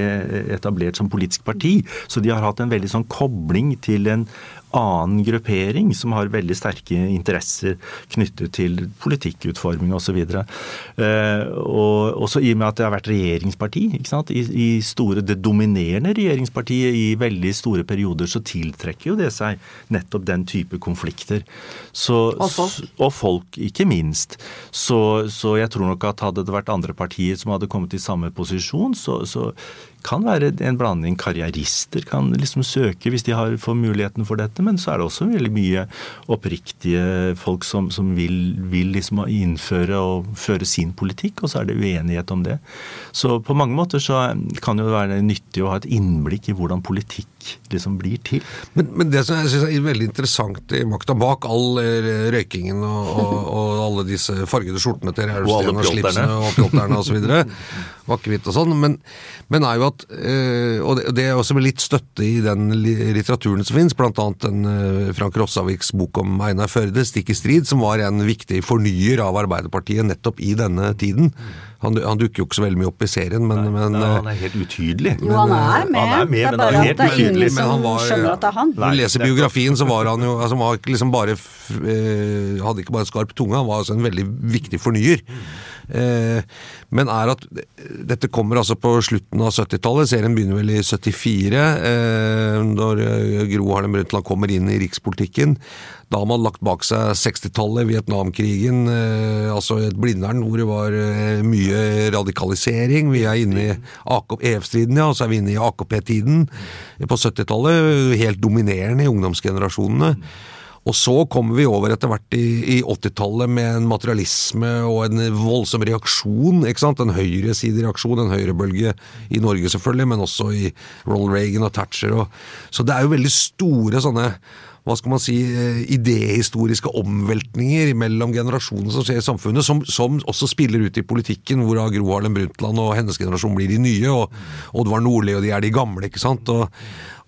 etablert som politisk parti. Så de har hatt en veldig sånn kobling til en annen gruppering som har veldig sterke interesser knyttet til politikkutforming osv. Og, og også i og med at det har vært regjeringsparti. I, i store, Det dominerende regjeringspartiet i veldig store perioder så tiltrekker jo det seg nettopp den type konflikter. Så, Og folk. og folk, ikke minst. Så, så jeg tror nok at hadde det vært andre partier som hadde kommet i samme posisjon, så, så kan være en blanding. Karrierister kan liksom søke hvis de har, får muligheten for dette, men så er det også veldig mye oppriktige folk som, som vil, vil liksom innføre og føre sin politikk, og så er det uenighet om det. Så på mange måter så kan det jo være nyttig å ha et innblikk i hvordan politikk liksom blir til. Men, men det som jeg synes er veldig interessant i makta bak all eh, røykingen og, og, og alle disse fargede skjortene til Og alle og slipsene og pjolterne osv., akevitt og sånn, men, men er jo at øh, Og det, det er også med litt støtte i den litteraturen som finnes, blant annet den eh, Frank Rossaviks bok om Einar Førde, 'Stikk i strid', som var en viktig fornyer av Arbeiderpartiet nettopp i denne tiden. Han, han dukker jo ikke så veldig mye opp i serien, men, men Nei, eh, han er helt utydelig. Jo, han er med. Han er med, det er bare han at det er ingen utydelig. men som han var- skjønner at det er han. Når du leser biografien, så var han jo altså, han var liksom bare eh, Hadde ikke bare skarp tunge, han var altså en veldig viktig fornyer. Eh, men er at dette kommer altså på slutten av 70-tallet. Serien begynner vel i 74, eh, når eh, Gro Harlem Brundtland kommer inn i rikspolitikken. Da har man lagt bak seg 60-tallet, Vietnamkrigen, eh, altså et Blindern hvor det var eh, mye radikalisering. Vi er inne i EF-striden, ja, og så er vi inne i AKP-tiden på 70-tallet. Helt dominerende i ungdomsgenerasjonene. Og så kommer vi over etter hvert i, i 80-tallet med en materialisme og en voldsom reaksjon. ikke sant? En høyresidereaksjon, en høyrebølge i Norge selvfølgelig, men også i Ronald Reagan og Thatcher. Og, så det er jo veldig store sånne hva skal man si, idehistoriske omveltninger mellom generasjonene som skjer i samfunnet, som, som også spiller ut i politikken, hvor Gro Harlem Brundtland og hennes generasjon blir de nye, og Oddvar Nordli og de er de gamle. ikke sant? Og,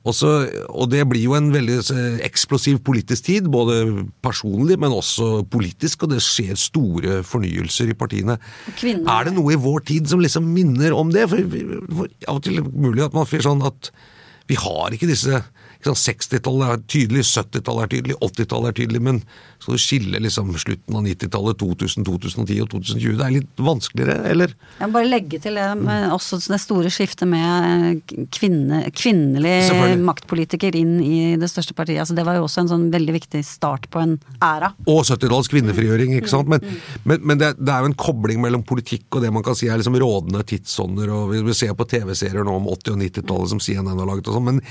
og, så, og det blir jo en veldig eh, eksplosiv politisk tid, både personlig, men også politisk, og det skjer store fornyelser i partiene. Kvinner- Er det noe i vår tid som liksom minner om det? For, for Av og til mulig at man får sånn at vi har ikke disse 60-tallet er tydelig, 70-tallet er tydelig, 80-tallet er tydelig, men skal du skille liksom slutten av 90-tallet, 2000, 2010 og 2020? Det er litt vanskeligere, eller? Jeg må bare legge til det, men også det store skiftet med kvinne, kvinnelig maktpolitiker inn i det største partiet. Altså, det var jo også en sånn veldig viktig start på en æra. Og 70-tallets kvinnefrigjøring, ikke sant. Men, men, men det, det er jo en kobling mellom politikk og det man kan si er liksom rådende tidsånder. og Vi, vi ser på TV-serier nå om 80- og 90-tallet som CNN har laget og sånn, men,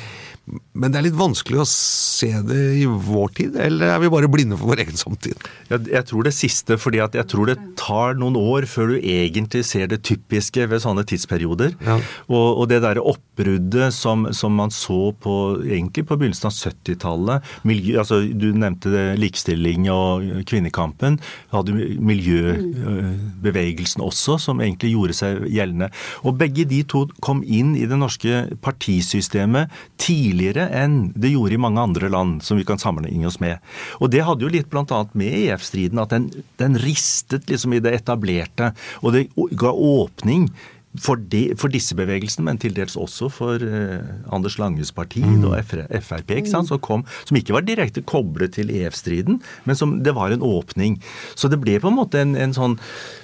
men det det er litt vanskelig å se det i vår tid, eller er vi bare blinde for vår egen samtid? Jeg, jeg tror det siste, fordi jeg tror det tar noen år før du egentlig ser det typiske ved sånne tidsperioder. Ja. Og, og det derre oppbruddet som, som, man så på egentlig på begynnelsen av 70-tallet altså Du nevnte det, likestilling og kvinnekampen. Hadde miljøbevegelsen også, som egentlig gjorde seg gjeldende. Og begge de to kom inn i det norske partisystemet tidligere enn det gjorde i mange andre land som vi kan sammenligne oss med. Og det hadde jo litt bl.a. med EF-striden at den, den, ristet liksom i det etablerte, og det ga åpning for, de, for, disse bevegelsene, men til dels også for eh, Anders Langes parti mm. og Frp, ikke sant, som, kom, som ikke var direkte koblet til EF-striden, men som det var en åpning. Så det ble på en måte en, en sånn,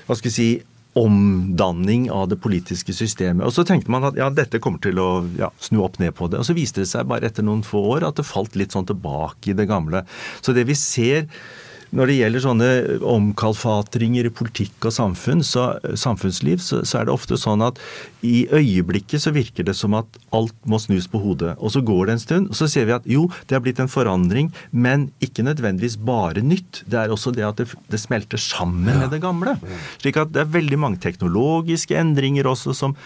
hva skal jeg si, omdanning av det politiske systemet. Og så tenkte man at ja, dette kommer til å ja, snu opp ned på det. Og så viste det seg bare etter noen få år at det falt litt sånn tilbake i det gamle. Så det vi ser når det gjelder sånne omkalfatringer i politikk og samfunn, så, samfunnsliv, så, så, er det ofte sånn at i øyeblikket så virker det som at alt må snus på hodet. Og så går det en stund, og så ser vi at jo, det har blitt en forandring, men ikke nødvendigvis bare nytt. Det er også det at det, det smelter sammen med det gamle. Slik at det er veldig mange teknologiske endringer også som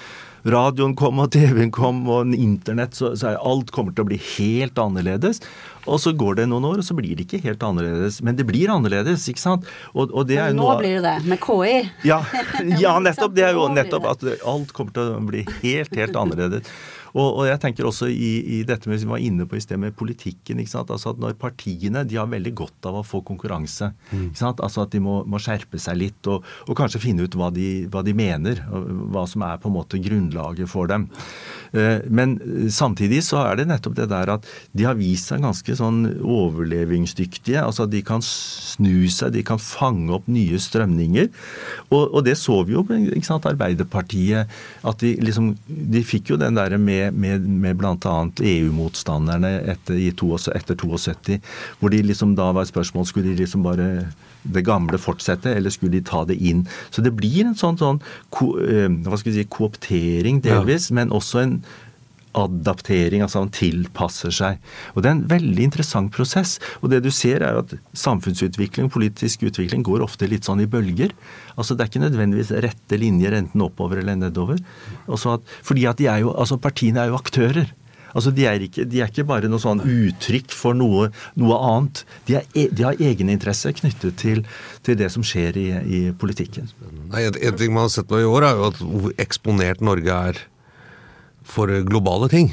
radioen kom og TV-en kom og internett, så, så er alt kommer til å bli helt annerledes. Og så går det noen år, og så blir det ikke helt annerledes. Men det blir annerledes, ikke sant? Og, og det er jo nå noe... blir det det, med KI. Ja, ja nettopp. Det er jo nettopp at alt kommer til å bli helt, helt annerledes. Og, og, jeg tenker også i, i dette med, vi var inne på i sted med politikken. ikke sant? Altså at Når partiene de har veldig godt av å få konkurranse. Mm. ikke sant? Altså At de må, må skjerpe seg litt og, og, kanskje finne ut hva de, hva de mener. Hva som er på en måte grunnlaget for dem. Eh, men samtidig så er det nettopp det der at de har vist seg ganske sånn overlevingsdyktige. altså De kan snu seg, de kan fange opp nye strømninger. Og, og det så vi jo ikke sant, Arbeiderpartiet. At de liksom De fikk jo den med med, med, med bl.a. EU-motstanderne etter, etter 72, hvor de liksom da var et spørsmål skulle de liksom bare det gamle fortsette, eller skulle de ta det inn? Så det blir en sånn, sånn ko, eh, hva skal vi si, kooptering delvis, ja. men også en adaptering, altså han tilpasser seg. Og Det er en veldig interessant prosess. Og det du ser er at Samfunnsutvikling, politisk utvikling går ofte litt sånn i bølger. Altså Det er ikke nødvendigvis rette linjer enten oppover eller nedover. At, fordi at de er jo, altså Partiene er jo aktører. Altså de er, ikke, de er ikke bare noe sånn uttrykk for noe, noe annet. De, er, e, de, har egeninteresse knyttet til, til, det som skjer i, i politikken. Nei, en, en ting man har sett nå i år, er jo at hvor eksponert Norge er for globale ting.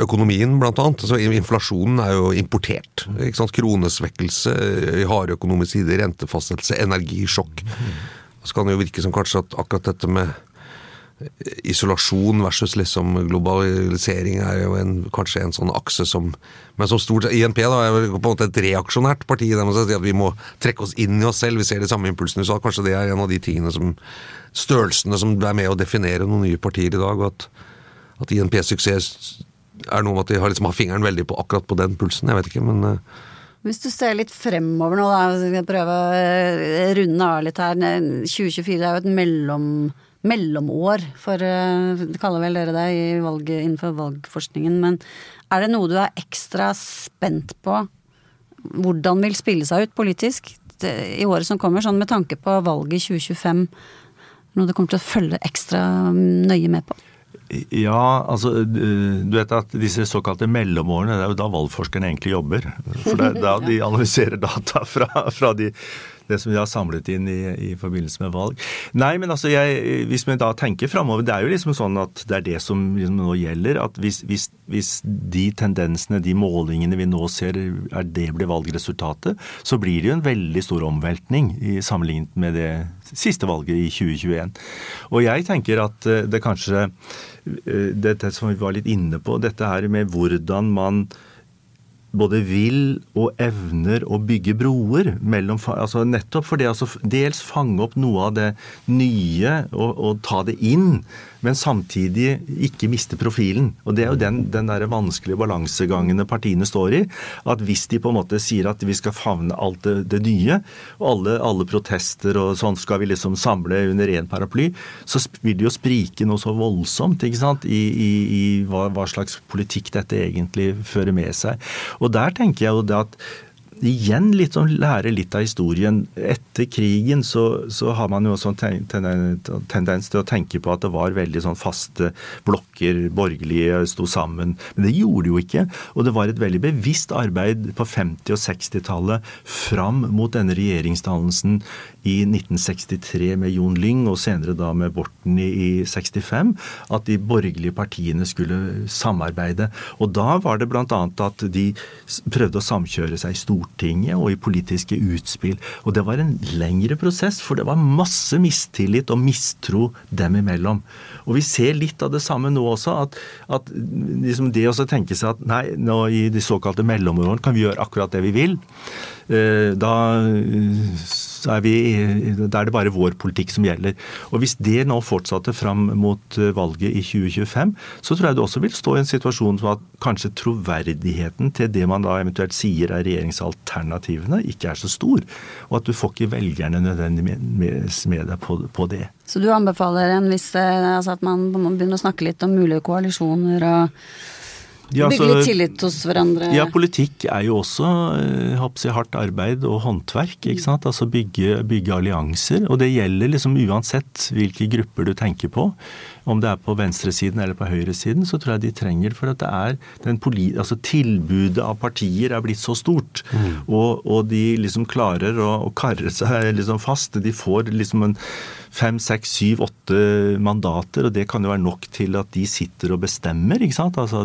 Økonomien, blant annet. Altså, inflasjonen er jo importert. ikke sant? Kronesvekkelse i harde økonomiske sider, rentefastsettelse, energisjokk. Så kan det jo virke som kanskje at akkurat dette med isolasjon versus liksom globalisering er jo en, kanskje en sånn akse som Men som stort INP da, er på en måte et reaksjonært parti. Der man sier at vi må trekke oss inn i oss selv. Vi ser de samme impulsene i USA. Kanskje det er en av de tingene som Størrelsene som er med å definere noen nye partier i dag. og at at INP-suksess er noe med at de har, liksom, har fingeren veldig på akkurat på den pulsen. Jeg vet ikke, men uh... Hvis du ser litt fremover nå, da, skal jeg prøve å eh, runde av litt her. 2024 er jo et mellom, mellomår for det kaller vel dere det valg, innenfor valgforskningen. Men er det noe du er ekstra spent på? Hvordan vil spille seg ut politisk i året som kommer, sånn med tanke på valget i 2025? Noe du kommer til å følge ekstra nøye med på? Ja, altså du vet at disse såkalte mellomårene, det er jo da valgforskerne egentlig jobber. For det er da de analyserer data fra, fra de det som vi har samlet inn i, i forbindelse med valg. Nei, men altså, jeg, hvis vi da tenker framover Det er jo liksom sånn at det er det som liksom nå gjelder. At hvis, hvis, hvis, de tendensene, de målingene vi nå ser, er det blir valgresultatet, så blir det jo en veldig stor omveltning i sammenlignet med det siste valget i 2021. Og jeg tenker at eh, det kanskje eh, Dette som vi var litt inne på, dette her med hvordan man både vil og evner å bygge broer mellom altså Nettopp for det altså dels fange opp noe av det nye og, og ta det inn men samtidig ikke miste profilen. Og Det er jo den, den der vanskelige balansegangene partiene står i. At hvis de på en måte sier at vi skal favne alt det, det nye, og alle, alle, protester og sånn skal vi liksom samle under én paraply, så vil det jo sprike noe så voldsomt ikke sant, i, i, i hva, hva slags politikk dette egentlig fører med seg. Og der tenker jeg jo det at igjen litt sånn lære litt av historien. Etter krigen så, så har man jo også en tendens til å tenke på at det var veldig sånn faste blokker, borgerlige sto sammen. Men det gjorde det jo ikke. Og det var et veldig bevisst arbeid på 50- og 60-tallet fram mot denne regjeringsdannelsen i 1963 med Jon Lyng, og senere da med Borten i, i 65, at de borgerlige partiene skulle samarbeide. Og da var det bl.a. at de prøvde å samkjøre seg i Stortinget og i politiske utspill. Og det var en lengre prosess, for det var masse mistillit og mistro dem imellom. Og vi ser litt av det samme nå også, at, at liksom det å tenke seg at nei, nå i de såkalte mellomårene kan vi gjøre akkurat det vi vil. Eh, da er, vi, da er det bare vår politikk som gjelder. Og Hvis det nå fortsatte fram mot eh, valget i 2025, så tror jeg det også vil stå i en situasjon som at kanskje troverdigheten til det man da eventuelt sier er regjeringsalternativene, ikke er så stor. Og at du får ikke velgerne nødvendigvis med deg på, på, det. Så du anbefaler en viss, eh, altså at man begynner å snakke litt om mulige koalisjoner og ja, Bygge litt tillit hos hverandre? Ja, politikk er jo også eh, jeg, hardt arbeid og håndverk. ikke sant? Altså bygge, bygge, allianser. Og det gjelder liksom uansett hvilke grupper du tenker på. Om det er på venstresiden eller på høyresiden, så tror jeg de trenger For at det er den altså tilbudet av partier er blitt så stort. Mm. Og, og, de liksom klarer å, å karre seg liksom fast. De får liksom en fem, seks, syv, åtte mandater, og det kan jo være nok til at de sitter og bestemmer. ikke sant? Altså,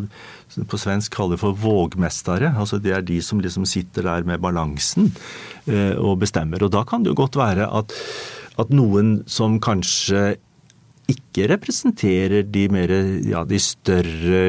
på svensk kaller det for vågmestere. altså Det er de som liksom sitter der med balansen eh, og bestemmer. Og da kan det jo godt være at, at noen som kanskje ikke representerer de, mer, ja, de større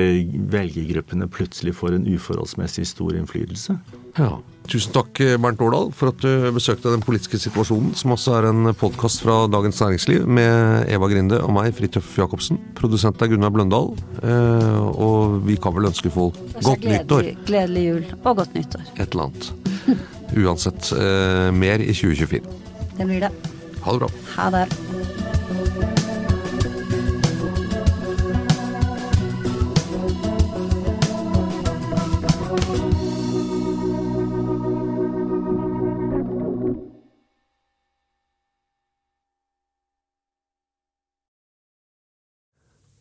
velgergruppene, plutselig får en uforholdsmessig stor innflytelse. Ja. Tusen takk, Bernt Årdal, for at du besøkte Den politiske situasjonen, som også er en podkast fra Dagens Næringsliv med Eva Grinde og meg, Fridtjof Jacobsen. Produsent er Gunnar Bløndal. Eh, og vi kan vel ønske folk godt gledelig, nyttår. Gledelig jul og godt nyttår. Et eller annet. Uansett. Eh, mer i 2024. Det blir det. Ha det bra. Ha det.